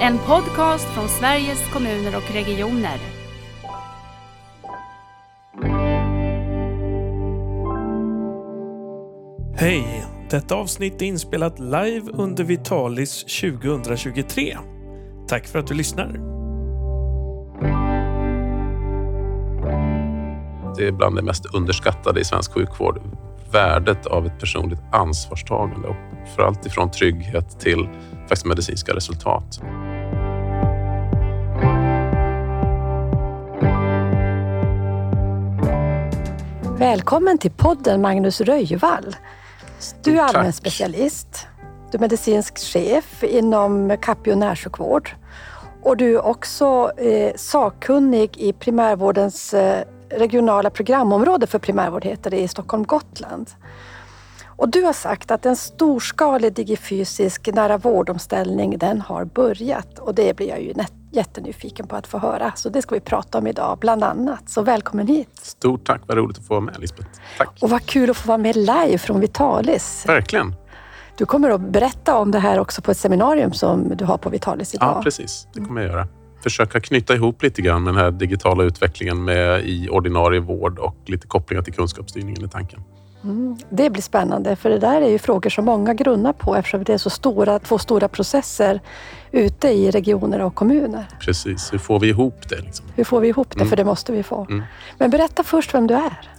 En podcast från Sveriges kommuner och regioner. Hej! Detta avsnitt är inspelat live under Vitalis 2023. Tack för att du lyssnar. Det är bland det mest underskattade i svensk sjukvård. Värdet av ett personligt ansvarstagande och för allt ifrån trygghet till faktiskt medicinska resultat. Välkommen till podden Magnus Röjvall. Du är allmän specialist. Du är medicinsk chef inom Capio närsjukvård. Och du är också eh, sakkunnig i primärvårdens eh, regionala programområde för primärvård heter det i Stockholm-Gotland. Och du har sagt att en storskalig digifysisk nära vårdomställning den har börjat och det blir jag ju jättenyfiken på att få höra. Så det ska vi prata om idag bland annat. Så välkommen hit! Stort tack, vad roligt att få vara med Lisbeth. Tack. Och vad kul att få vara med live från Vitalis. Verkligen. Du kommer att berätta om det här också på ett seminarium som du har på Vitalis idag. Ja, precis. Det kommer jag göra. Försöka knyta ihop lite grann med den här digitala utvecklingen med i ordinarie vård och lite kopplingar till kunskapsstyrningen i tanken. Mm, det blir spännande för det där är ju frågor som många grunnar på eftersom det är så stora, två stora processer ute i regioner och kommuner. Precis, hur får vi ihop det? Liksom? Hur får vi ihop det? Mm. För det måste vi få. Mm. Men berätta först vem du är.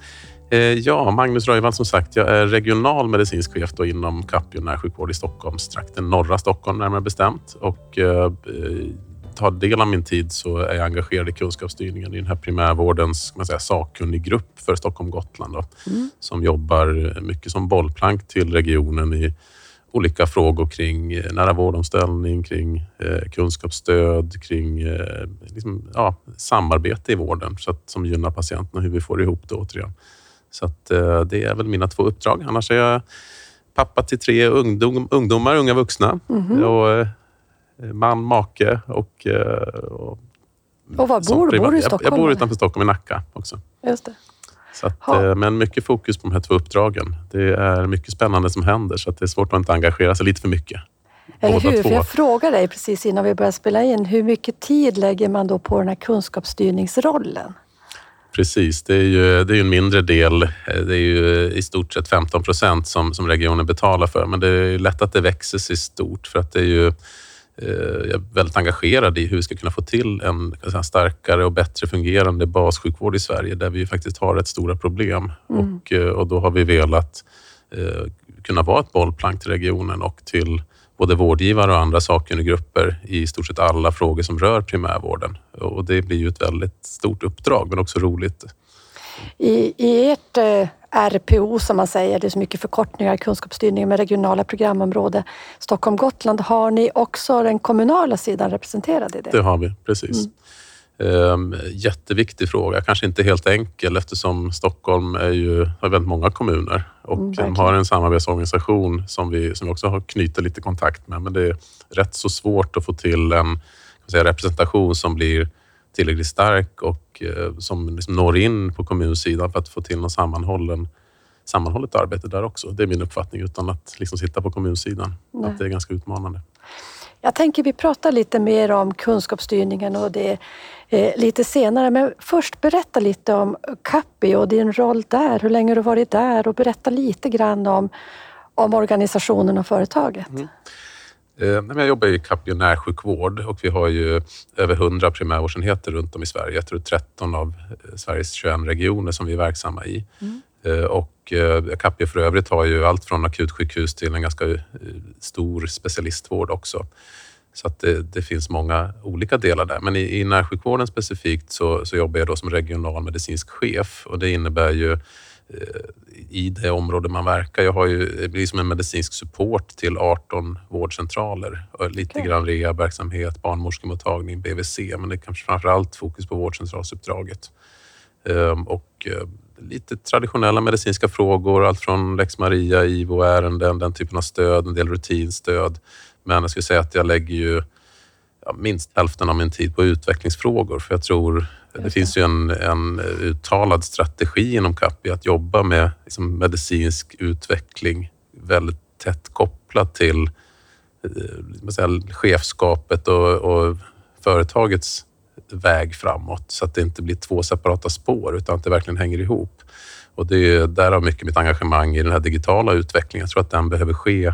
Eh, ja, Magnus Röjvall som sagt. Jag är regional medicinsk chef då inom Capio närsjukvård i Stockholmstrakten, norra Stockholm närmare bestämt. Och eh, tar del av min tid så är jag engagerad i kunskapsstyrningen i den här primärvårdens ska man säga, sakkunnig grupp för Stockholm-Gotland då, Mm. som jobbar mycket som bollplank till regionen i olika frågor kring eh, nära vårdomställning, kring eh, kunskapsstöd, kring eh, liksom, ja, samarbete i vården så att, som gynnar patienterna, hur vi får ihop det återigen. Så att, eh, det är väl mina två uppdrag. Annars är jag pappa till tre ungdom, ungdomar, unga vuxna. Mhm. Och, eh, man, make och... eh, och Och var bor du? Bor du i Jag, jag Stockholm, bor utanför Stockholm, i Nacka också. Just det. Så att, eh, Men mycket fokus på de här två uppdragen. Det är mycket spännande som händer så att det är svårt att inte engagera sig lite för mycket. Eller hur? För jag frågade dig precis innan vi började spela in, hur mycket tid lägger man då på den här kunskapsstyrningsrollen? Precis, det är ju det är en mindre del. Eh, Det är ju i stort sett 15 procent som, som regionen betalar för. Men det är ju lätt att det växer sig stort för att det är ju eh, jag är väldigt engagerad i hur vi ska kunna få till en säga, starkare och bättre fungerande bassjukvård i Sverige där vi faktiskt har rätt stora problem. Mm. Och, eh, och då har vi velat eh, kunna vara ett bollplank till regionen och till både vårdgivare och andra sakkunniggrupper i stort sett alla frågor som rör primärvården. Och det blir ju ett väldigt stort uppdrag men också roligt. I, i ert eh, RPO som man säger, det är så mycket förkortningar i kunskapsstyrningen med regionala programområde Stockholm-Gotland, har ni också den kommunala sidan representerad i det? Det har vi, precis. Ehm, jätteviktig fråga, kanske inte helt enkel eftersom Stockholm är ju, har väldigt många kommuner och Mm, de har en samarbetsorganisation som vi, som vi också har knutit lite kontakt med. Men det är rätt så svårt att få till en säga, representation som blir tillräckligt stark och eh, som liksom når in på kommunsidan för att få till någon sammanhållen sammanhållet arbete där också. Det är min uppfattning utan att liksom sitta på kommunsidan. Nej. Att det är ganska utmanande. Jag tänker vi pratar lite mer om kunskapsstyrningen och det eh, lite senare. Men först berätta lite om Cappi och din roll där. Hur länge har du varit där? Och berätta lite grann om, om organisationen och företaget. Men Jag jobbar i Capio närsjukvård och vi har ju över 100 primärvårdsenheter runt om i Sverige. Jag tror 13 av eh, Sveriges 21 regioner som vi är verksamma i. Eh, Och eh, Capio för övrigt har ju allt från akutsjukhus till en ganska eh, stor specialistvård också. Så att det, det finns många olika delar där. Men i, i närsjukvården specifikt så, så jobbar jag då som regional medicinsk chef och det innebär ju eh, i det område man verkar. Jag har ju, det blir som en medicinsk support till 18 vårdcentraler. Lite Okej. grann rehabverksamhet, barnmorskemottagning, BVC, men det är kanske framför allt fokus på vårdcentralsuppdraget. Ehm, Och eh, lite traditionella medicinska frågor, allt från lex Maria, IVO-ärenden, den typen av stöd, en del rutinstöd. Men jag skulle säga att jag lägger ju minst hälften av min tid på utvecklingsfrågor. För jag tror det det. finns ju en, en uttalad strategi inom Cappi att jobba med liksom, medicinsk utveckling väldigt tätt kopplat till eh, säga, chefskapet och, och företagets väg framåt så att det inte blir två separata spår utan att det verkligen hänger ihop. Och det är därav mycket mitt engagemang i den här digitala utvecklingen. Jag tror att den behöver ske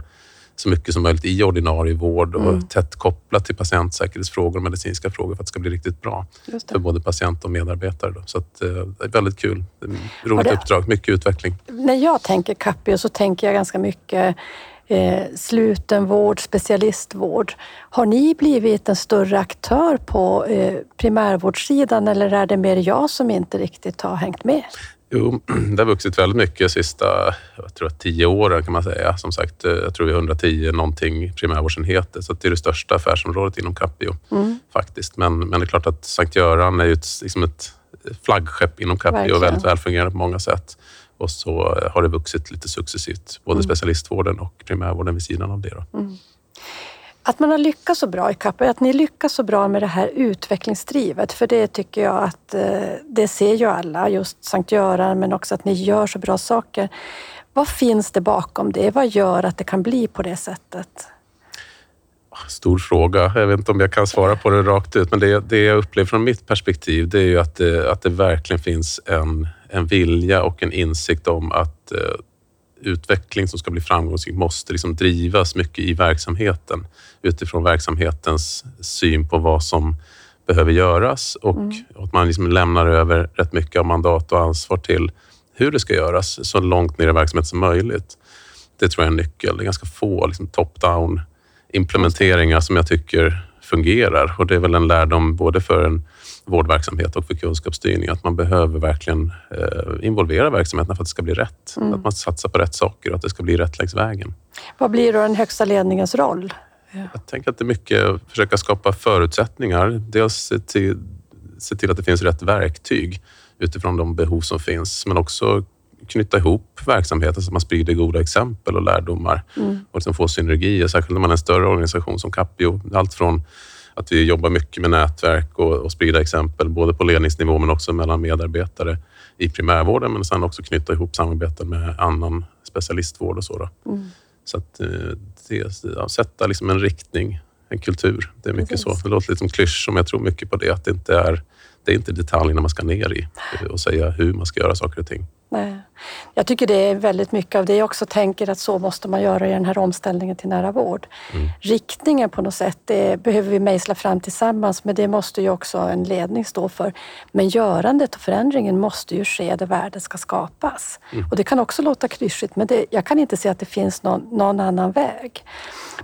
så mycket som möjligt i ordinarie vård och mm. tätt kopplat till patientsäkerhetsfrågor och medicinska frågor för att det ska bli riktigt bra för både patient och medarbetare. Då. Så att, eh, det är väldigt kul. Roligt det, uppdrag, mycket utveckling. När jag tänker Capio så tänker jag ganska mycket eh, slutenvård, specialistvård. Har ni blivit en större aktör på eh, primärvårdssidan eller är det mer jag som inte riktigt har hängt med? Jo, det har vuxit väldigt mycket de sista jag tror, tio åren kan man säga. Som sagt, eh, jag tror vi har 110 någonting primärvårdsenheter, så det är det största affärsområdet inom Capio mm. faktiskt. Men, men det är klart att Sankt Göran är ett, liksom ett flaggskepp inom Capio och väldigt välfungerande på många sätt. Och så har det vuxit lite successivt, både mm. specialistvården och primärvården vid sidan av det. Mm. Att man har lyckats så bra i CAP, att ni lyckas så bra med det här utvecklingsdrivet, för det tycker jag att eh, det ser ju alla, just Sankt Göran, men också att ni gör så bra saker. Vad finns det bakom det? Vad gör att det kan bli på det sättet? Stor fråga. Jag vet inte om jag kan svara på det rakt ut, men det, det jag upplever från mitt perspektiv, det är ju att det, att det verkligen finns en, en vilja och en insikt om att eh, utveckling som ska bli framgångsrik måste liksom drivas mycket i verksamheten utifrån verksamhetens syn på vad som behöver göras och mm. att man liksom lämnar över rätt mycket av mandat och ansvar till hur det ska göras så långt ner i verksamheten som möjligt. Det tror jag är en nyckel. Det är ganska få liksom, top-down implementeringar som jag tycker fungerar och det är väl en lärdom både för en vårdverksamhet och för kunskapsstyrning. Att man behöver verkligen eh, involvera verksamheterna för att det ska bli rätt. Mm. Att man satsar på rätt saker och att det ska bli rätt längs vägen. Vad blir då den högsta ledningens roll? Jag tänker att det är mycket att försöka skapa förutsättningar. Dels se till, se till att det finns rätt verktyg utifrån de behov som finns, men också knyta ihop verksamheten så att man sprider goda exempel och lärdomar mm. och liksom få synergier, särskilt när man är en större organisation som Capio. Allt från att vi jobbar mycket med nätverk och, och sprida exempel, både på ledningsnivå men också mellan medarbetare i primärvården, men sen också knyta ihop samarbeten med annan specialistvård och så. Mm. Så att eh, det, ja, sätta liksom en riktning, en kultur. Det är mycket Precis. så. Det låter lite som klysch, men jag tror mycket på det. Att det inte är, det är inte detaljerna man ska ner i och säga hur man ska göra saker och ting. Nej. Jag tycker det är väldigt mycket av det jag också tänker att så måste man göra i den här omställningen till nära vård. Mm. Riktningen på något sätt, det behöver vi mejsla fram tillsammans, men det måste ju också en ledning stå för. Men görandet och förändringen måste ju ske där värdet ska skapas. Mm. Och det kan också låta klyschigt, men det, jag kan inte se att det finns någon, någon annan väg.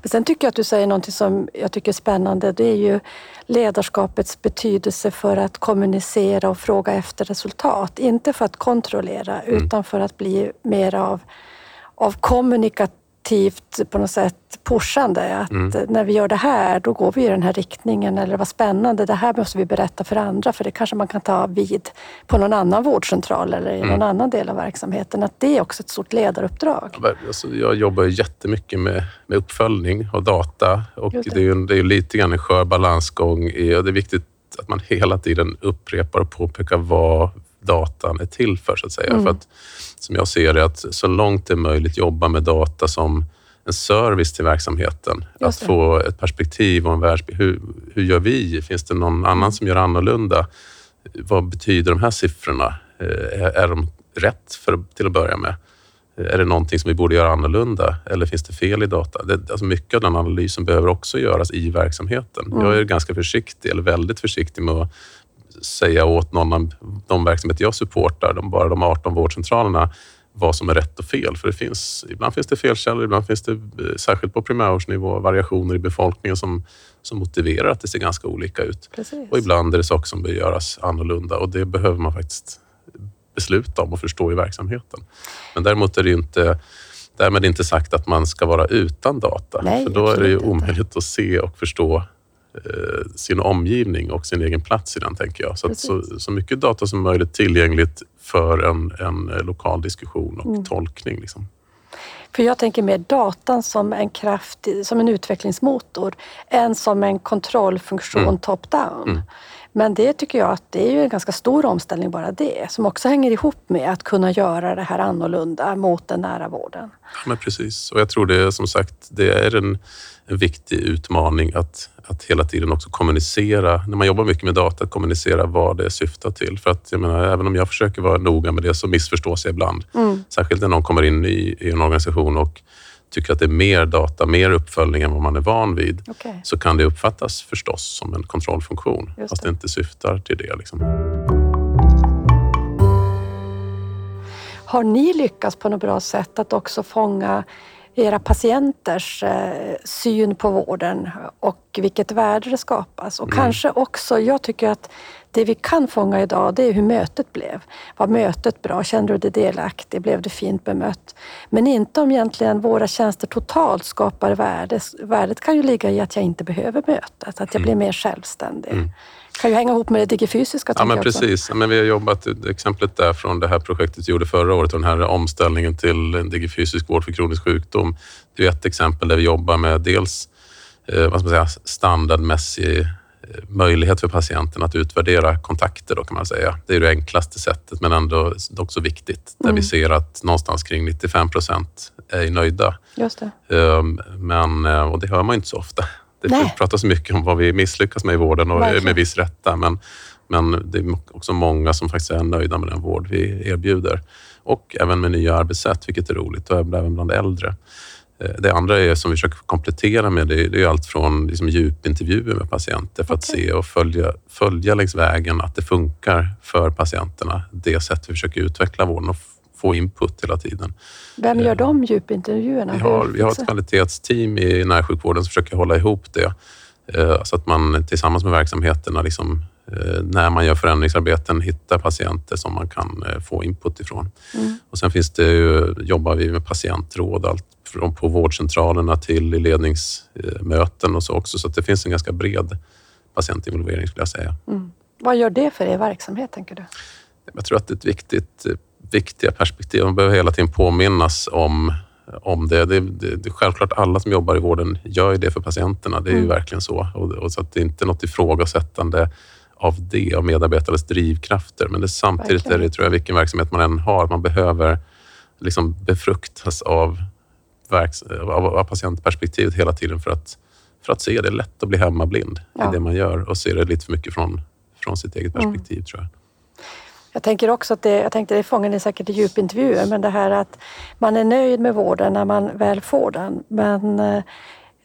Men sen tycker jag att du säger någonting som jag tycker är spännande. Det är ju ledarskapets betydelse för att kommunicera och fråga efter resultat. Inte för att kontrollera mm. utan för att bli mer av, av kommunikativt på något sätt pushande. Att mm. när vi gör det här, då går vi i den här riktningen. Eller vad spännande, det här måste vi berätta för andra för det kanske man kan ta vid på någon annan vårdcentral eller i mm. någon annan del av verksamheten. Att det är också ett stort ledaruppdrag. Alltså, jag jobbar jättemycket med, med uppföljning och data och det. det är ju det är lite grann en skör balansgång. I, och det är viktigt att man hela tiden upprepar och påpekar vad datan är till för, så att säga. Mm. För att, som jag ser det, att så långt det är möjligt jobba med data som en service till verksamheten. Att få ett perspektiv och en världsbild. Hur, hur gör vi? Finns det någon annan som gör annorlunda? Vad betyder de här siffrorna? Eh, är, är de rätt för, till att börja med? Är det någonting som vi borde göra annorlunda eller finns det fel i data? Det, alltså mycket av den analysen behöver också göras i verksamheten. Mm. Jag är ganska försiktig, eller väldigt försiktig med att säga åt någon av de verksamheter jag supportar, de, bara de 18 vårdcentralerna, vad som är rätt och fel. För det finns, ibland finns det felkällor, ibland finns det, eh, särskilt på primärvårdsnivå, variationer i befolkningen som, som motiverar att det ser ganska olika ut. Precis. Och ibland är det saker som bör göras annorlunda och det behöver man faktiskt besluta om och förstå i verksamheten. Men däremot är det inte Därmed inte sagt att man ska vara utan data. Nej, för då är det ju omöjligt att se och förstå sin omgivning och sin egen plats i den, tänker jag. Så, så, så, mycket data som möjligt tillgängligt för en, en lokal diskussion och mm. tolkning. Liksom. För jag tänker mer datan som en kraft, som en utvecklingsmotor än som en kontrollfunktion Mm. top-down. Mm. Men det tycker jag att det är ju en ganska stor omställning bara det, som också hänger ihop med att kunna göra det här annorlunda mot den nära vården. Ja, men precis. Och jag tror det är som sagt, det är en, en viktig utmaning att, att hela tiden också kommunicera, när man jobbar mycket med data, att kommunicera vad det syftar till. För att jag menar, även om jag försöker vara noga med det så missförstås jag ibland. Mm. Särskilt när någon kommer in i, i en organisation och tycker att det är mer data, mer uppföljning än vad man är van vid. Okej. Så kan det uppfattas förstås som en kontrollfunktion, Just fast det. det inte syftar till det. Liksom. Har ni lyckats på något bra sätt att också fånga era patienters eh, syn på vården och vilket värde det skapas? Och Mm. kanske också, jag tycker att det vi kan fånga idag, det är hur mötet blev. Var mötet bra? Kände du dig delaktig? Blev du fint bemött? Men inte om egentligen våra tjänster totalt skapar värde. Värdet kan ju ligga i att jag inte behöver mötet, att jag blir mer självständig. Mm. Kan ju hänga ihop med det digifysiska. Ja, men precis. Men vi har jobbat, exemplet där från det här projektet vi gjorde förra året och den här omställningen till en digifysisk vård för kronisk sjukdom. Det är ett exempel där vi jobbar med dels eh, vad ska man säga, standardmässig eh, möjlighet för patienten att utvärdera kontakter då kan man säga. Det är det enklaste sättet men ändå också viktigt. Där Mm. vi ser att någonstans kring 95 procent är nöjda. Just det. Ehm, Men, eh, och det hör man inte så ofta. Det Nej. pratas mycket om vad vi misslyckas med i vården och Verkligen. med viss rätta. Men, men det är också många som faktiskt är nöjda med den vård vi erbjuder. Och även med nya arbetssätt, vilket är roligt. Och även bland äldre. Eh, Det andra är som vi försöker komplettera med, det är, det är allt från liksom djupintervjuer med patienter för att Okej. se och följa, följa längs vägen att det funkar för patienterna. Det sätt vi försöker utveckla vården och få input hela tiden. Vem gör de djupintervjuerna? Vi har, vi har ett kvalitetsteam i närsjukvården som försöker hålla ihop det. Eh, Så att man tillsammans med verksamheterna, liksom, eh, när man gör förändringsarbeten, hittar patienter som man kan eh, få input ifrån. Mm. Och sen finns det ju, jobbar vi med patientråd, allt från på vårdcentralerna till i ledningsmöten och så också. Så att det finns en ganska bred patientinvolvering skulle jag säga. Mm. Vad gör det för er verksamhet, tänker du? Jag tror att det är ett viktigt, eh, viktiga perspektiv. Man behöver hela tiden påminnas om, om det. Det, det, det. Självklart alla som jobbar i vården gör ju det för patienterna. Det är ju Mm. verkligen så. Och, och så att det är inte något ifrågasättande av det, av medarbetares drivkrafter. Men det, samtidigt Verkligen. är det, tror jag, vilken verksamhet man än har, man behöver liksom befruktas av, verks, av, av patientperspektivet hela tiden för att, för att se. Det är lätt att bli hemmablind Ja. i det man gör och se det lite för mycket från, från sitt eget Mm. perspektiv, tror jag. Jag tänker också att det, jag tänkte det fångar ni säkert i djupintervjuer, men det här att man är nöjd med vården när man väl får den. Men eh,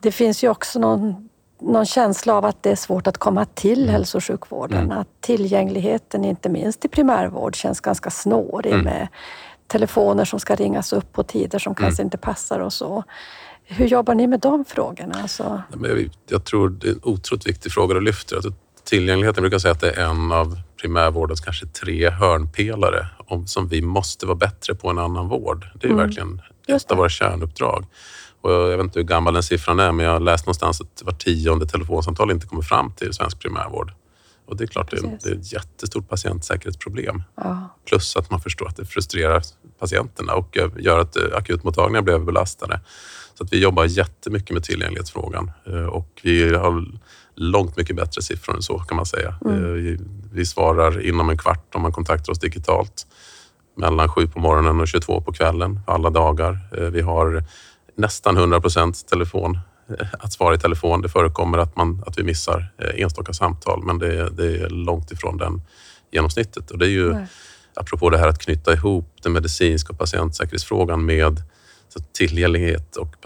det finns ju också någon, någon känsla av att det är svårt att komma till Mm. hälso och sjukvården. Mm. Att tillgängligheten, inte minst i primärvård, känns ganska snårig Mm. med telefoner som ska ringas upp på tider som kanske inte passar och så. Hur jobbar ni med de frågorna? Alltså, jag, tror det är en otroligt viktig fråga du lyfter. Att tillgängligheten brukar jag säga att det är en av primärvårdens kanske tre hörnpelare om, som vi måste vara bättre på än annan vård. Det är Mm. verkligen ett av våra kärnuppdrag. Och jag, jag vet inte hur gammal den siffran är, men jag har läst någonstans att var tionde telefonsamtal inte kommer fram till svensk primärvård. Och det är klart, det är, Precis. det är ett jättestort patientsäkerhetsproblem. ja. Plus att man förstår att det frustrerar patienterna och eh, gör att eh, akutmottagningar blir överbelastade. Så att vi jobbar jättemycket med tillgänglighetsfrågan eh, och vi har långt mycket bättre siffror än så kan man säga. Mm. Vi, vi svarar inom en kvart om man kontaktar oss digitalt. Mellan sju på morgonen och 22 på kvällen alla dagar. Vi har nästan 100 procent telefon att svara i telefon. Det förekommer att, man, att vi missar eh, enstaka samtal men det, är- det är långt ifrån den genomsnittet. Och det är ju Nej. apropå det här att knyta ihop den medicinska och patientsäkerhetsfrågan med tillgänglighet och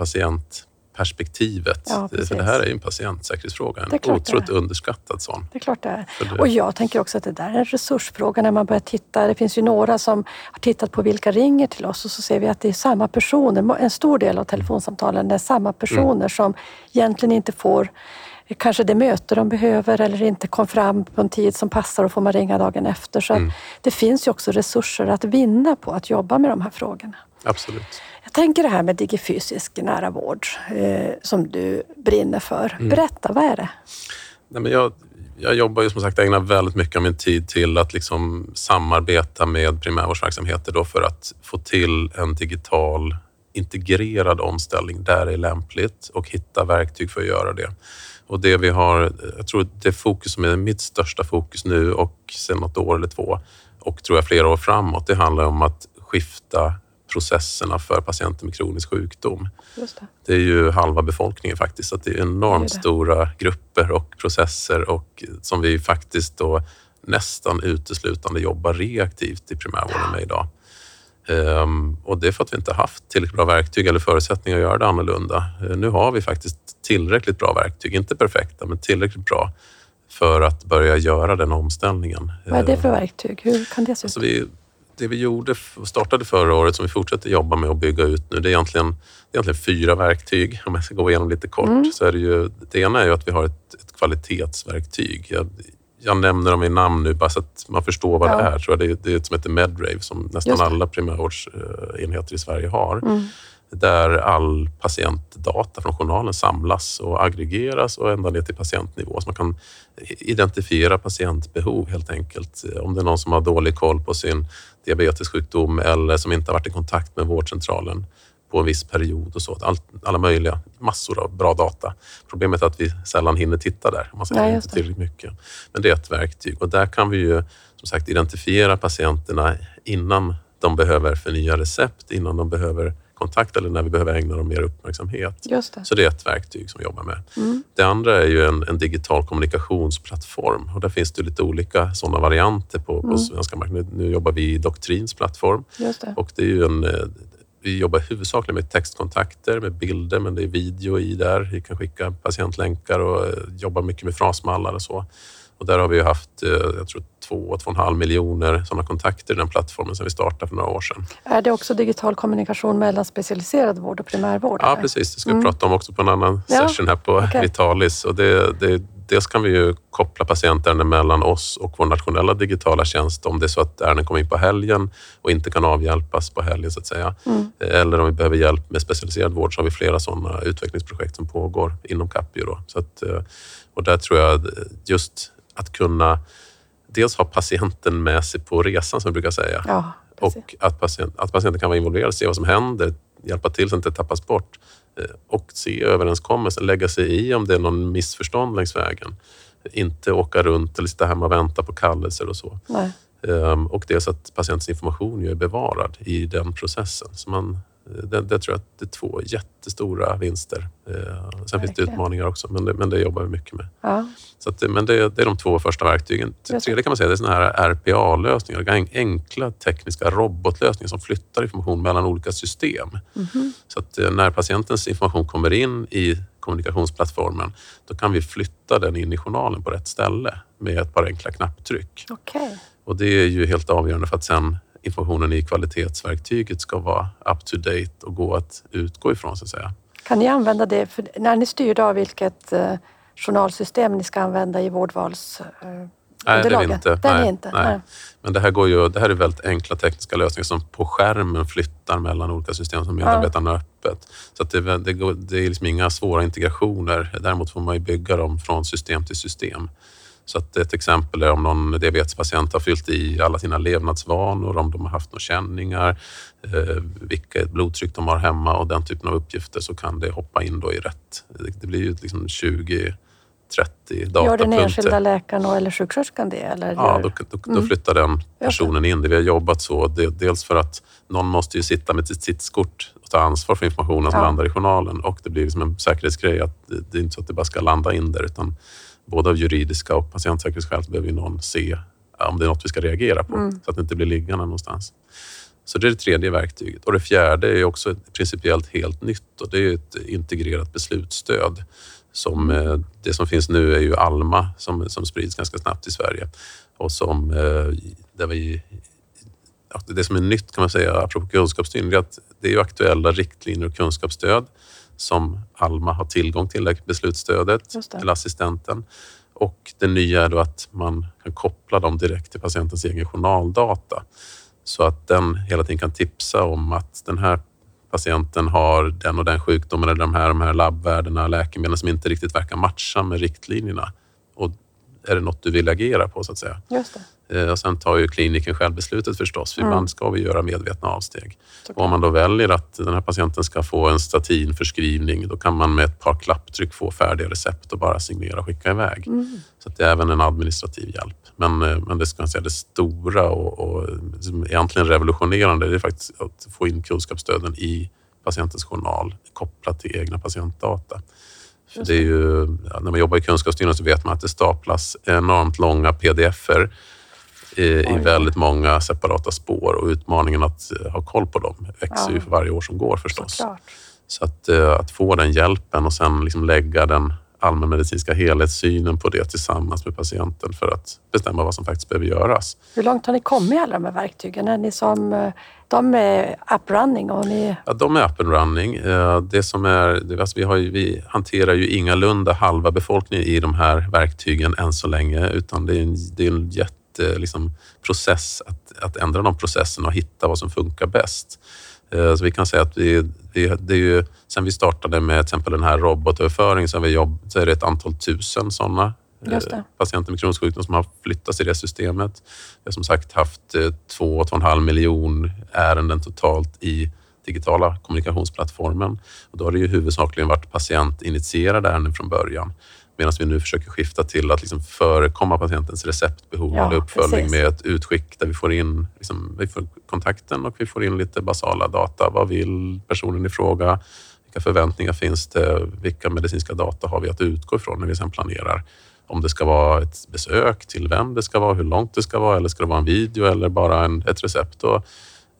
patientperspektivet. Ja, För det här är ju en patientsäkerhetsfråga, en otroligt underskattad sån. Det är klart det är. Det- Och jag tänker också att det där är en resursfråga när man börjar titta. Det finns ju några som har tittat på vilka ringer till oss och så ser vi att det är samma personer. En stor del av telefonsamtalen är samma personer Mm. som egentligen inte får kanske det möte de behöver eller inte kom fram på en tid som passar och får man ringa dagen efter. Så Mm. det finns ju också resurser att vinna på att jobba med de här frågorna. Absolut. Jag tänker det här med digifysisk nära vård eh, som du brinner för. Mm. Berätta, vad är det? Nej, men jag, jag jobbar ju som sagt, ägnar väldigt mycket av min tid till att liksom samarbeta med primärvårdsverksamheter då för att få till en digital integrerad omställning där det är lämpligt och hitta verktyg för att göra det. Och det vi har, jag tror det fokus som är mitt största fokus nu och sen något år eller två och tror jag flera år framåt, det handlar om att skifta processerna för patienter med kronisk sjukdom. Det. Det är ju halva befolkningen faktiskt, så det är enormt Det är det. stora grupper och processer och som vi faktiskt då nästan uteslutande jobbar reaktivt i primärvården med idag. Ehm, och det är för att vi inte haft tillräckligt bra verktyg eller förutsättningar att göra det annorlunda. Eh, nu har vi faktiskt tillräckligt bra verktyg, inte perfekta, men tillräckligt bra för att börja göra den omställningen. Vad är det för Ehm, verktyg? Hur kan det se ut? Alltså vi, det vi gjorde, startade förra året, som vi fortsätter jobba med och bygga ut nu, det är egentligen, det är egentligen fyra verktyg. Om jag ska gå igenom lite kort. Mm. Så är det, ju, det ena är ju att vi har ett, ett kvalitetsverktyg. Jag, jag nämner dem i namn nu bara så att man förstår vad Ja. det är. Tror jag. Det, är- det är ett som heter Medrave som nästan alla primärvårdsenheter i Sverige har. Mm. Där all patientdata från journalen samlas och aggregeras och ända ner till patientnivå. Så man kan identifiera patientbehov helt enkelt. Om det är någon som har dålig koll på sin diabetessjukdom eller som inte har varit i kontakt med vårdcentralen på en viss period och så. Allt, alla möjliga, massor av bra data. Problemet är att vi sällan hinner titta där. Man ser just inte tillräckligt mycket. Men det är ett verktyg och där kan vi ju som sagt identifiera patienterna innan de behöver förnya recept, innan de behöver kontakt eller när vi behöver ägna dem mer uppmärksamhet. Just det. Så det är ett verktyg som vi jobbar med. Mm. Det andra är ju en, en digital kommunikationsplattform och där finns det lite olika sådana varianter på, på Mm. svenska marknaden. Nu, jobbar vi i Doktrins plattform och det är ju en, eh, vi jobbar huvudsakligen med textkontakter, med bilder, men det är video i där. Vi kan skicka patientlänkar och eh, jobba mycket med frasmallar och så. Och där har vi haft, eh, jag tror, två, två och en halv miljoner sådana kontakter i den plattformen sedan vi startade för några år sedan. Är det också digital kommunikation mellan specialiserad vård och primärvård? Ja, eller? precis. Det ska vi Mm. prata om också på en annan Ja, session här på okej. Vitalis. Och det, det, dels kan vi ju koppla patientärenden mellan oss och vår nationella digitala tjänst om det är så att ärenden kommer in på helgen och inte kan avhjälpas på helgen så att säga. Mm. Eller om vi behöver hjälp med specialiserad vård så har vi flera sådana utvecklingsprojekt som pågår inom Capio. Då. Så att, eh, och där tror jag just att kunna dels ha patienten med sig på resan som vi brukar säga Ja, och att, patient, att patienten kan vara involverad, se vad som händer, hjälpa till så att det inte tappas bort eh, och se överenskommelsen, lägga sig i om det är någon missförstånd längs vägen. Inte åka runt eller sitta hemma och vänta på kallelser och så. Nej. Ehm, Och dels att patientens information är bevarad i den processen. Så man, eh, det, det tror jag att det är två jättestora vinster. Eh, Sen finns det Verkligen. utmaningar också, men det, men det jobbar vi mycket med. Ja. Så att, det- men det, det är de två första verktygen. Det tredje kan man säga det är såna här RPA-lösningar, en- enkla tekniska robotlösningar som flyttar information mellan olika system. Mhm. Så att eh, när patientens information kommer in i kommunikationsplattformen, då kan vi flytta den in i journalen på rätt ställe med ett par enkla knapptryck. Okej. Och det är ju helt avgörande för att sen informationen i kvalitetsverktyget ska vara up to date och gå att utgå ifrån så att säga. Kan ni använda det för, när ni styr av vilket eh, journalsystem ni ska använda i vårdvals... Eh, Nej, det är vi inte. Ni Nej, inte? nej. Nej. Men det här, går ju, det här är väldigt enkla tekniska lösningar som på skärmen flyttar mellan olika system som medarbetarna öppet. Så det, det, går, det är liksom inga svåra integrationer. Däremot får man ju bygga dem från system till system. Så att ett exempel är om någon diabetespatient har fyllt i alla sina levnadsvanor, om de har haft några känningar, eh, vilket blodtryck de har hemma och den typen av uppgifter så kan det hoppa in då i rätt. Det, blir ju liksom 20 30 Gör den datapunkter. enskilda läkaren eller sjuksköterskan det? Eller Ja, då, då, då Mm. flyttar den personen in. Det vi har jobbat så. Det, dels för att någon måste ju sitta med sitt sitskort och ta ansvar för informationen som Ja. landar i journalen. Och det blir liksom en säkerhetsgrej att det, det är inte så att det bara ska landa in där utan både av juridiska och patientsäkerhetsskäl så behöver ju någon se om det är något vi ska reagera på Mm. så att det inte blir liggande någonstans. Så det är det tredje verktyget. Och det fjärde är också principiellt helt nytt och det är ett integrerat beslutsstöd. Som, eh, det som finns nu är ju Alma som, som sprids ganska snabbt i Sverige. Och som, eh, där vi, det som är nytt kan man säga, apropå kunskapsstyrning, det är att det är ju aktuella riktlinjer och kunskapsstöd som Alma har tillgång till, beslutsstödet till assistenten. Och det nya är då att man kan koppla dem direkt till patientens egen journaldata. Så att den hela tiden kan tipsa om att den här patienten har den och den sjukdomen eller de här, de här labbvärdena, läkemedel som inte riktigt verkar matcha med riktlinjerna. Och är det något du vill agera på så att säga. Just det. Eh, Och sen tar ju kliniken själv beslutet förstås. För Mm. Ibland ska vi göra medvetna avsteg. Och om man då väljer att den här patienten ska få en statinförskrivning, då kan man med ett par klapptryck få färdiga recept och bara signera och skicka iväg. Mm. Så det är även en administrativ hjälp. Men, eh, men det ska man säga, det stora och, och egentligen revolutionerande det är faktiskt att få in kunskapsstöden i patientens journal kopplat till egna patientdata. För det är ju, när man jobbar i kunskapsstyrelsen så vet man att det staplas enormt långa pdf-er i, Oj. väldigt många separata spår och utmaningen att eh, ha koll på dem växer Ja. ju för varje år som går förstås. Såklart. Så att, eh, att få den hjälpen och sen liksom lägga den allmänmedicinska helhetssynen på det tillsammans med patienten för att bestämma vad som faktiskt behöver göras. Hur långt har ni kommit i alla de här verktygen? Är ni som, eh, de är up running och ni... Ja, de är up and running. Det som är, alltså vi, har ju, vi hanterar ju ingalunda halva befolkningen i de här verktygen än så länge, utan det är en, det är en jätte, liksom, process att, att ändra de processerna och hitta vad som funkar bäst. Eh, Så vi kan säga att vi, det är ju, sen vi startade med till exempel den här robotöverföringen så, har vi jobb, så är det ett antal tusen sådana eh, patienter med kronisk sjukdom som har flyttats i det systemet. Vi har som sagt haft eh, två, två och en halv miljon ärenden totalt i digitala kommunikationsplattformen. Och då har det ju huvudsakligen varit patientinitierade ärenden från början. Medan vi nu försöker skifta till att liksom förekomma patientens receptbehov Ja, eller uppföljning precis. med ett utskick där vi får in liksom, vi får kontakten och vi får in lite basala data. Vad vill personen i fråga? Vilka förväntningar finns det? Vilka medicinska data har vi att utgå ifrån när vi sedan planerar? Om det ska vara ett besök, till vem det ska vara, hur långt det ska vara eller ska det vara en video eller bara en, ett recept och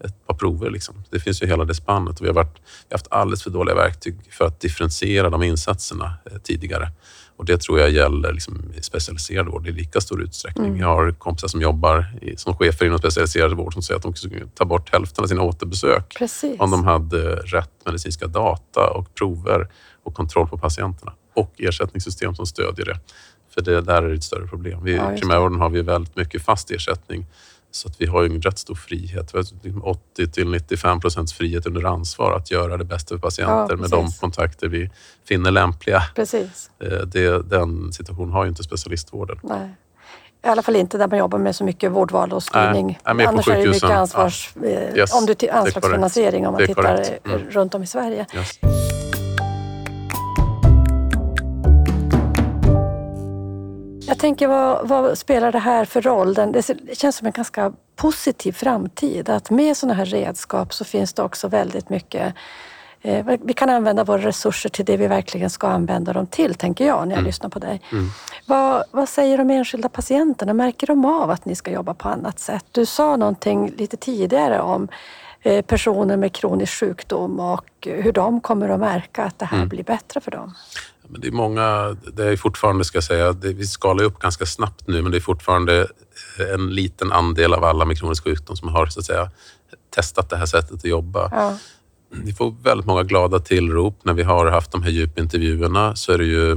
ett par prover. Liksom. Det finns ju hela det spannet och vi har, varit, vi har haft alldeles för dåliga verktyg för att differentiera de insatserna eh, tidigare. Och det tror jag gäller liksom, i specialiserad vård i lika stor utsträckning. Mm. Jag har kompisar som jobbar i, som chefer inom specialiserad vård som säger att de skulle ta bort hälften av sina återbesök Precis. om de hade rätt medicinska data och prover och kontroll på patienterna och ersättningssystem som stödjer det. För det där är ett större problem. Ja, I just primärvården har vi väldigt mycket fast ersättning så att vi har ju en rätt stor frihet. Vi har liksom 80 till 95 procents frihet under ansvar att göra det bästa för patienter Ja, med de kontakter vi finner lämpliga. Precis. Eh, Det, den situationen har ju inte specialistvården. Nej. I alla fall inte där man jobbar med så mycket vårdval och styrning. Nej, Annars är det mycket sjukhusen. ansvars... eh, Yes, om du anslagsfinansiering om man tittar Mm. runt om i Sverige. Yes. Jag tänker, vad, vad spelar det här för roll? Den, det känns som en ganska positiv framtid. Att med sådana här redskap så finns det också väldigt mycket eh, vi kan använda våra resurser till det vi verkligen ska använda dem till, tänker jag när jag lyssnar på dig. Mm. Vad, vad säger de enskilda patienterna? Märker de av att ni ska jobba på annat sätt? Du sa någonting lite tidigare om eh, personer med kronisk sjukdom och hur de kommer att märka att det här Mm. blir bättre för dem. Men det är många, det är fortfarande, ska jag säga, det, vi skalar upp ganska snabbt nu, men det är fortfarande en liten andel av alla med kronisk sjukdom som har så att säga, testat det här sättet att jobba. Ja, Vi får väldigt många glada tillrop när vi har haft de här djupintervjuerna. Så är det ju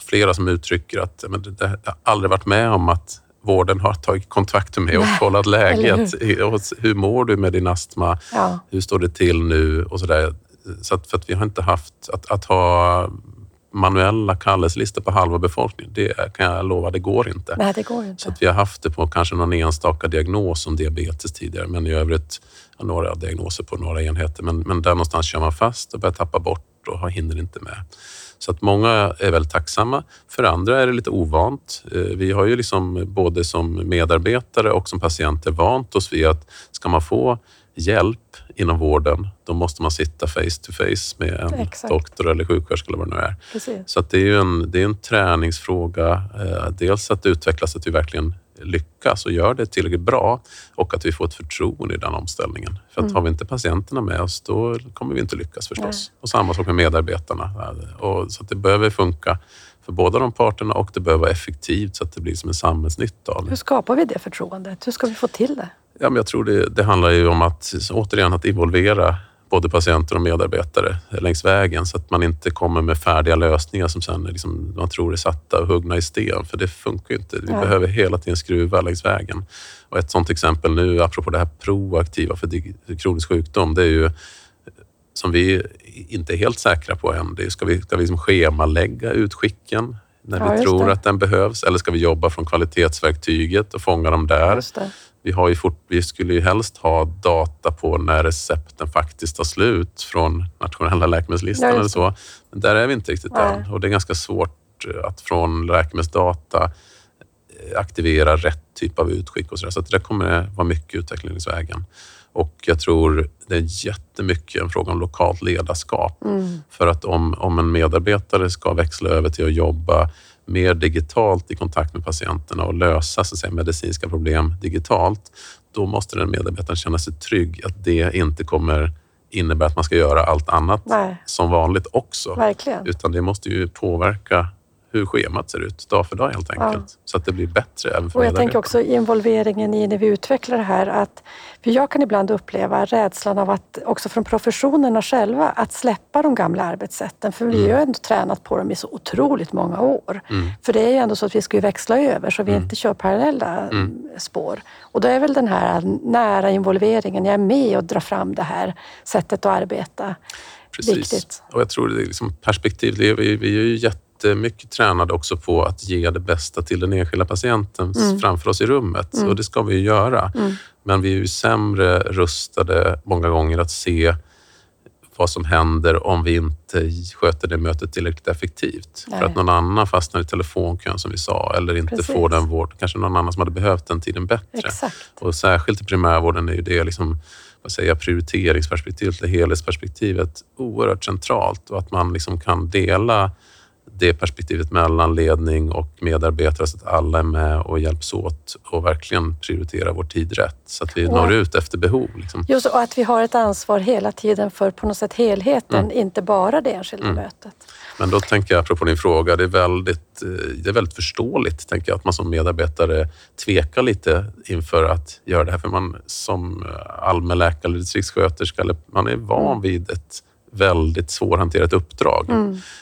flera som uttrycker att men det, det, har aldrig varit med om att vården har tagit kontakt med och kollat läget. Och Hur mår du med din astma? ja, Hur står det till nu? Och så där. Så att, för att vi har inte haft att, att ha manuella kallelselistor på halva befolkningen. Det kan jag lova, det går inte. nej det går ju Så inte. att vi har haft det på kanske någon enstaka diagnos som diabetes tidigare, men i övrigt ja, några diagnoser på några enheter. Men, men där någonstans kör man fast och börjar tappa bort och hinner inte med. Så att många är väldigt tacksamma. För andra är det lite ovant. Eh, Vi har ju liksom både som medarbetare och som patienter vant oss vid att ska man få hjälp inom vården, då måste man sitta face to face med en Exakt. doktor eller sjuksköterska eller vad det nu är. Precis. Så det är ju en, det är en träningsfråga. Eh, dels att utvecklas, att vi verkligen lyckas och gör det tillräckligt bra och att vi får ett förtroende i den omställningen. För att Mm. har vi inte patienterna med oss, då kommer vi inte lyckas förstås. Och samma sak med medarbetarna. Och så det behöver funka för båda de parterna och det behöver vara effektivt så att det blir som en samhällsnytta av det. Hur skapar vi det förtroendet? Hur ska vi få till det? Ja, men jag tror det, det handlar ju om att återigen att involvera både patienter och medarbetare längs vägen så att man inte kommer med färdiga lösningar som sen liksom, man tror är satta och huggna i sten. För det funkar ju inte. Vi Nej. behöver hela tiden skruva längs vägen. Och ett sådant exempel nu, apropå det här proaktiva för kronisk sjukdom, det är ju som vi inte är helt säkra på än. Det är, ska vi, ska vi liksom schemalägga utskicken? när Ja, vi tror det. att den behövs? Eller ska vi jobba från kvalitetsverktyget och fånga dem där? Vi, har ju fort, vi skulle ju helst ha data på när recepten faktiskt tar slut från nationella läkemedelslistan eller så. Men där är vi inte riktigt Nej. än och det är ganska svårt eh, att från läkemedelsdata eh, aktivera rätt typ av utskick och så där. Så det kommer vara mycket utveckling längs vägen. Och jag tror det är jättemycket en fråga om lokalt ledarskap. Mm. För att om, om en medarbetare ska växla över till att jobba mer digitalt i kontakt med patienterna och lösa så att säga, medicinska problem digitalt, då måste den medarbetaren känna sig trygg att det inte kommer innebära att man ska göra allt annat Nej, som vanligt också. verkligen. Utan det måste ju påverka hur schemat ser ut dag för dag helt enkelt. Så att det blir bättre även för Och jag tänker också involveringen i när vi utvecklar det här att för jag kan ibland uppleva rädslan av att också från professionerna själva att släppa de gamla arbetssätten. För vi har ju ändå tränat på dem i så otroligt många år. Mm. För det är ju ändå så att vi ska ju växla över så vi inte kör parallella Mm. spår. Och då är väl den här nära involveringen, jag är med och drar fram det här sättet att arbeta. Precis. Viktigt. Och jag tror det är liksom perspektiv. Det är, vi, vi är ju jättemycket tränade också på att ge det bästa till den enskilda patienten Mm. framför oss i rummet. Och det ska vi ju göra. Men vi är ju sämre rustade många gånger att se vad som händer om vi inte sköter det mötet tillräckligt effektivt. Nej. För att någon annan fastnar i telefonkön som vi sa eller inte Precis. får den vård. Kanske någon annan som hade behövt den tiden bättre. Exakt. Och särskilt i primärvården är ju det liksom, vad säger jag, prioriteringsperspektivet, eller helhetsperspektivet oerhört centralt och att man liksom kan dela det perspektivet mellan ledning och medarbetare så att alla är med och hjälps åt och verkligen prioritera vår tid rätt så att vi Och- når ut efter behov. Liksom. Just och att vi har ett ansvar hela tiden för på något sätt helheten, Mm. inte bara det enskilda mötet. Men då tänker jag, apropå din fråga, det är väldigt, eh, det är väldigt förståeligt tänker jag, att man som medarbetare tvekar lite inför att göra det här. För man som allmänläkare eller distriktssköterska, man är van vid ett väldigt svårhanterat uppdrag.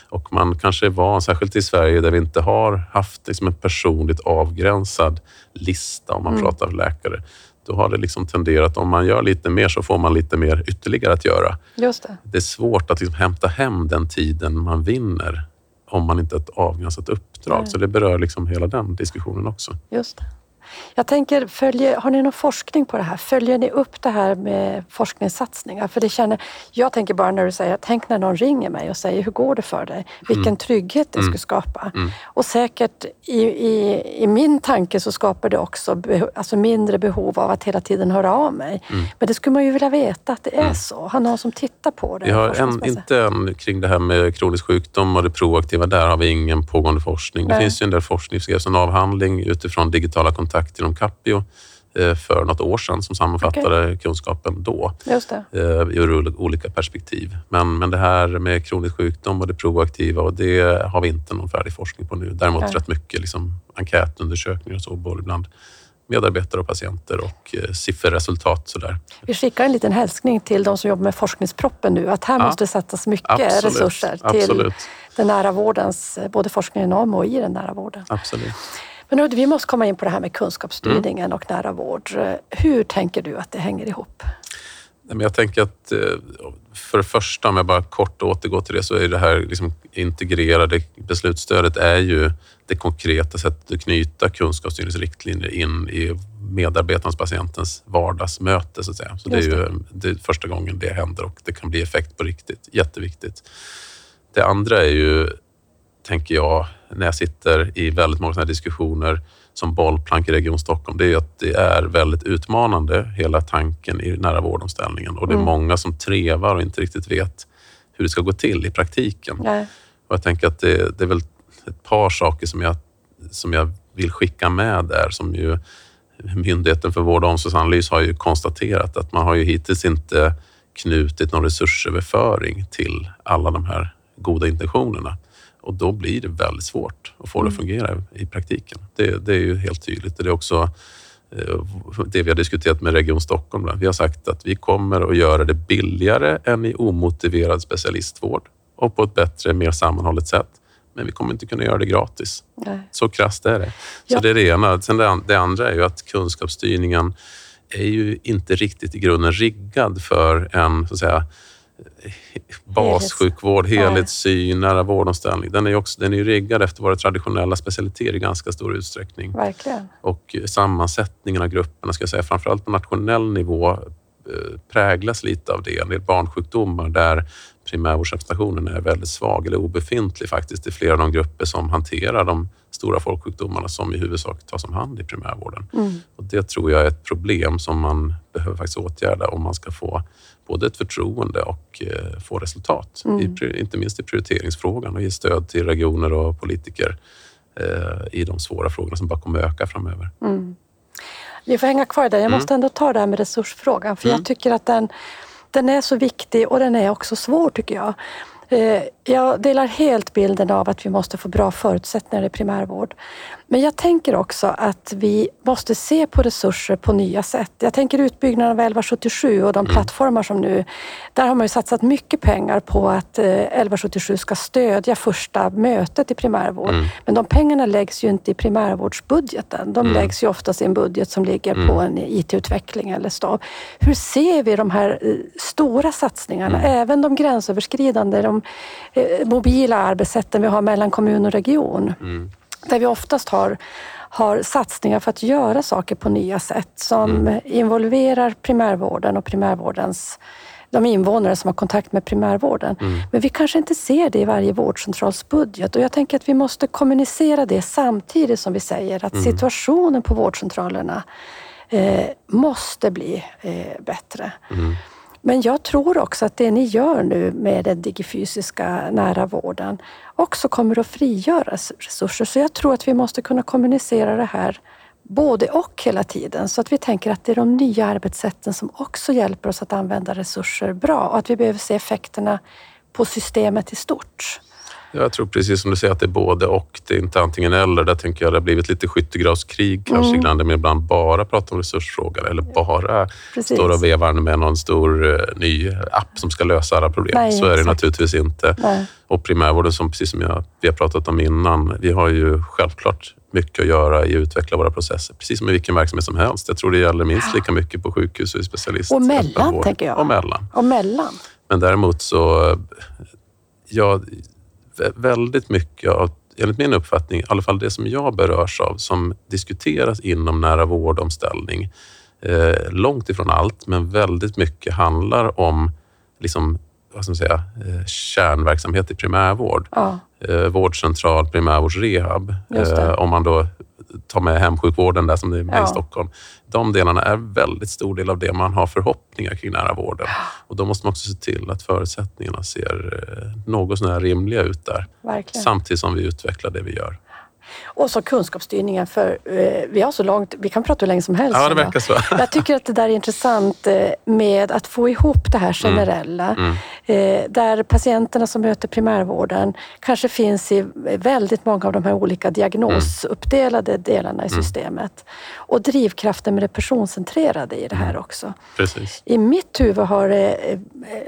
Och man kanske är van, särskilt i Sverige där vi inte har haft liksom en personligt avgränsad lista om man pratar läkare. Då har det liksom tenderat, om man gör lite mer så får man lite mer ytterligare att göra Just det. det är svårt att liksom hämta hem den tiden man vinner om man inte har ett avgränsat uppdrag. Nej. Så det berör liksom hela den diskussionen också. Just det. Jag tänker, följer, har ni någon forskning på det här? Följer ni upp det här med forskningssatsningar? För det känner, jag tänker bara när du säger, tänk när någon ringer mig och säger, hur går det för dig? Vilken trygghet det skulle skapa. Och säkert i, i, i min tanke så skapar det också alltså mindre behov av att hela tiden höra av mig. Men det skulle man ju vilja veta att det är så. Har någon som tittar på det? Vi har en, inte än kring det här med kronisk sjukdom och det proaktiva. Där har vi ingen pågående forskning. Det Nej. finns ju en del forskning. En avhandling utifrån digitala kontakter inom Capio eh, för något år sedan som sammanfattade kunskapen då. Just det. eh, ur olika perspektiv. Men, men det här med kronisk sjukdom och det proaktiva, och det har vi inte någon färdig forskning på nu. Däremot Nej. rätt mycket liksom enkätundersökningar och så, både bland medarbetare och patienter och eh, sifferresultat. Sådär. Vi skickar en liten hälsning till de som jobbar med forskningsproppen nu att här Ja. måste sättas mycket Absolut, resurser till absolut. den nära vårdens, både forskningen om och i den nära vården. Absolut. Men Udde, vi måste komma in på det här med kunskapsstyrningen Mm. och nära vård. Hur tänker du att det hänger ihop? Jag tänker att eh, för det första, om jag bara kort återgår till det, så är det här liksom integrerade beslutsstödet är ju det konkreta sättet att knyta kunskapsstyrningsriktlinjer in i medarbetarens, patientens vardagsmöte. Så, att säga. så det är Just ju det är första gången det händer och det kan bli effekt på riktigt. Jätteviktigt. Det andra är ju, tänker jag, när jag sitter i väldigt många sådana diskussioner som bollplank i Region Stockholm, det är ju att det är väldigt utmanande, hela tanken i nära vårdomställningen. Och det är många som trevar och inte riktigt vet hur det ska gå till i praktiken. Nej. Och jag tänker att det, det är väl ett par saker som jag, som jag vill skicka med där, som ju Myndigheten för vård och omsorgsanalys har ju konstaterat att man har ju hittills inte knutit någon resursöverföring till alla de här goda intentionerna. Och då blir det väldigt svårt att få det att fungera i praktiken. Det, det är ju helt tydligt. Det är också eh, det vi har diskuterat med Region Stockholm. Vi har sagt att vi kommer att göra det billigare än i omotiverad specialistvård och på ett bättre, mer sammanhållet sätt. Men vi kommer inte kunna göra det gratis. Nej. Så krasst är det. Så Ja. det är det ena. Sen det andra är ju att kunskapsstyrningen är ju inte riktigt i grunden riggad för en, så att säga, bassjukvård, helhetssyn, nära vårdomställning. Den är ju också, den är riggad efter våra traditionella specialiteter i ganska stor utsträckning. Verkligen. Och sammansättningen av grupperna, ska jag säga, framförallt på nationell nivå, präglas lite av det. En del barnsjukdomar där primärvårdsrepresentationen är väldigt svag eller obefintlig faktiskt i flera av de grupper som hanterar de stora folksjukdomarna som i huvudsak tas om hand i primärvården. Mm. Och det tror jag är ett problem som man behöver faktiskt åtgärda om man ska få både ett förtroende och eh, få resultat. Mm. I, inte minst i prioriteringsfrågan och ge stöd till regioner och politiker eh, i de svåra frågorna som bara kommer öka framöver. Mm. Vi får hänga kvar där. Jag Mm. måste ändå ta det här med resursfrågan för Mm. jag tycker att den, den är så viktig och den är också svår tycker jag. Eh, Jag delar helt bilden av att vi måste få bra förutsättningar i primärvård. Men jag tänker också att vi måste se på resurser på nya sätt. Jag tänker utbyggnaden av 1177 och de Mm. plattformar som nu... Där har man ju satsat mycket pengar på att eh, 1177 ska stödja första mötet i primärvård. Mm. Men de pengarna läggs ju inte i primärvårdsbudgeten. De Mm. läggs ju oftast i en budget som ligger Mm. på en IT-utveckling eller stav. Hur ser vi de här eh, stora satsningarna, Mm. även de gränsöverskridande, de eh, mobila arbetssätten vi har mellan kommun och region, Mm. där vi oftast har har satsningar för att göra saker på nya sätt som Mm. involverar primärvården och primärvårdens de invånare som har kontakt med primärvården. Mm. Men vi kanske inte ser det i varje vårdcentrals budget och jag tänker att vi måste kommunicera det samtidigt som vi säger att Mm. situationen på vårdcentralerna eh, måste bli eh, bättre. Men jag tror också att det ni gör nu med den digifysiska nära vården också kommer att frigöra resurser. Så jag tror att vi måste kunna kommunicera det här både och hela tiden så att vi tänker att det är de nya arbetssätten som också hjälper oss att använda resurser bra och att vi behöver se effekterna på systemet i stort. Jag tror precis som du säger att det är både och. Det är inte antingen eller. Där tänker jag det har blivit lite skyttegravskrig kanske Mm. ibland. Där man ibland bara pratar om resursfrågor eller bara Precis. står och vevar med någon stor eh, ny app som ska lösa alla problem. Nej, Så är det exakt. naturligtvis inte. Nej. Och primärvården, som precis som jag, vi har pratat om innan, vi har ju självklart mycket att göra i att utveckla våra processer. Precis som i vilken verksamhet som helst. Jag tror det gäller minst lika mycket på sjukhus och i specialist. Och mellan, tänker jag. Och mellan. Och mellan. Men däremot så, ja, väldigt mycket av, enligt min uppfattning, i alla fall det som jag berörs av, som diskuteras inom nära vårdomställning, eh, långt ifrån allt, men väldigt mycket handlar om liksom, vad ska man säga, eh, kärnverksamhet i primärvård. Ja, Eh, vårdcentral, primärvårdsrehab. Eh, om man då tar med hemsjukvården där som det är med Ja. i Stockholm. De delarna är väldigt stor del av det man har förhoppningar kring nära vården. Och då måste man också se till att förutsättningarna ser eh, något sådär rimliga ut där. verkligen. Samtidigt som vi utvecklar det vi gör. Och så kunskapsstyrningen, för eh, vi har så långt, vi kan prata hur länge som helst. Ja, det verkar så. Jag tycker att det där är intressant eh, med att få ihop det här generella. Mm. eh, Där patienterna som möter primärvården kanske finns i väldigt många av de här olika diagnosuppdelade delarna i systemet. Och drivkraften med det personcentrerade i det här också. Precis. I mitt huvud har det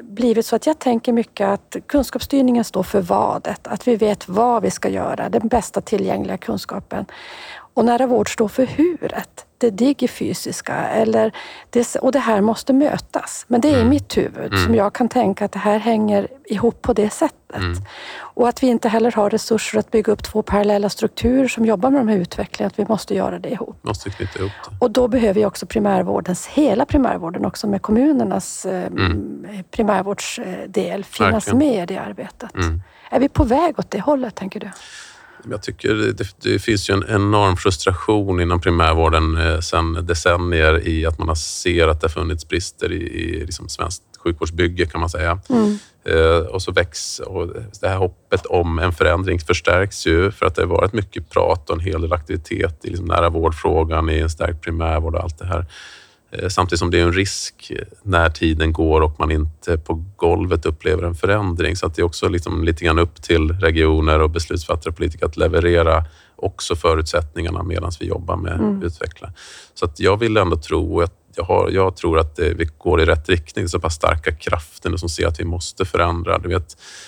blivit så att jag tänker mycket att kunskapsstyrningen står för vadet. Att vi vet vad vi ska göra, den bästa tillgängliga kunskapen. Och nära vård står för huret, det digifysiska. Eller det, och det här måste mötas. Men det är i mitt huvud som jag kan tänka att det här hänger ihop på det sättet. Och att vi inte heller har resurser att bygga upp två parallella strukturer som jobbar med de här utvecklingarna. Att vi måste göra det ihop. Måste knyta ihop det. Och då behöver ju också primärvårdens, hela primärvården också med kommunernas eh, primärvårdsdel finnas Verkligen. med i det arbetet. Mm. Är vi på väg åt det hållet, tänker du? Jag tycker det, det finns ju en enorm frustration inom primärvården eh, sedan decennier i att man har ser att det har funnits brister i, i liksom svenskt sjukvårdsbygge kan man säga. Eh, och så väcks och det här hoppet om en förändring förstärks ju för att det har varit mycket prat och en hel del aktivitet i liksom nära vårdfrågan, i en stärkt primärvård och allt det här. Eh, Samtidigt som det är en risk när tiden går och man inte på golvet upplever en förändring. Så att det är också liksom lite grann upp till regioner och beslutsfattare och politiker att leverera också förutsättningarna medan vi jobbar med att utveckla. Så att jag vill ändå tro, och jag, har, jag tror att det, vi går i rätt riktning. Det är så pass starka krafter som ser att vi måste förändra. Du vet, Eh,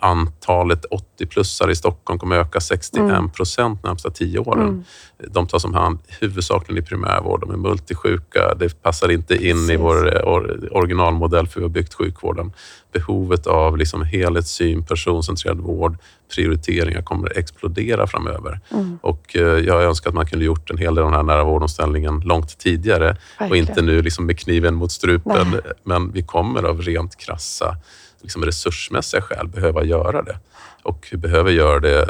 antalet 80-plussare i Stockholm kommer öka 61 procent de närmsta tio åren. Mm. De tas om hand huvudsakligen i primärvård. De är multisjuka. Det passar inte in i Precis. vår eh, or, originalmodell för hur vi har byggt sjukvården. Behovet av liksom helhetssyn, personcentrerad vård, prioriteringar kommer att explodera framöver. Mm. Och eh, jag önskar att man kunde gjort en hel del av den här nära vårdomställningen långt tidigare och Verkligen. inte nu liksom med kniven mot strupen. Nej. Men vi kommer av rent krassa liksom resursmässiga skäl behöva göra det. Och vi behöver göra det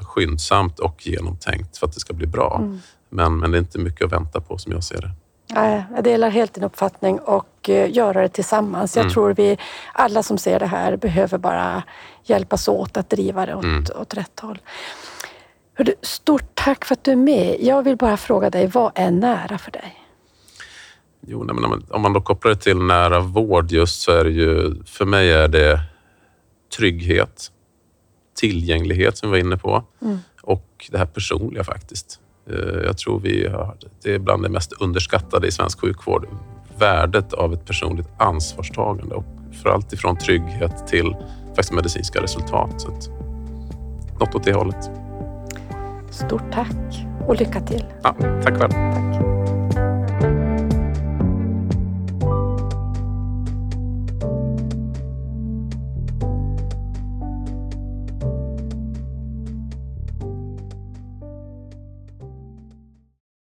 skyndsamt och genomtänkt för att det ska bli bra. Mm. Men, men det är inte mycket att vänta på som jag ser det. Nej, Jag delar helt din uppfattning och eh, göra det tillsammans. Jag Mm. tror vi alla som ser det här behöver bara hjälpas åt att driva det åt, Mm. åt rätt håll. Stort tack för att du är med. Jag vill bara fråga dig, vad är nära för dig? Jo, nej, men om man- om man då kopplar det till nära vård just så är det ju, för mig är det trygghet, tillgänglighet som vi var inne på Mm. och det här personliga faktiskt. Eh, Jag tror vi har, det är bland det mest underskattade i svensk sjukvård. Värdet av ett personligt ansvarstagande och för allt ifrån trygghet till faktiskt medicinska resultat. Så att, något åt det hållet. Stort tack och lycka till. Ja, tack själv. Tack.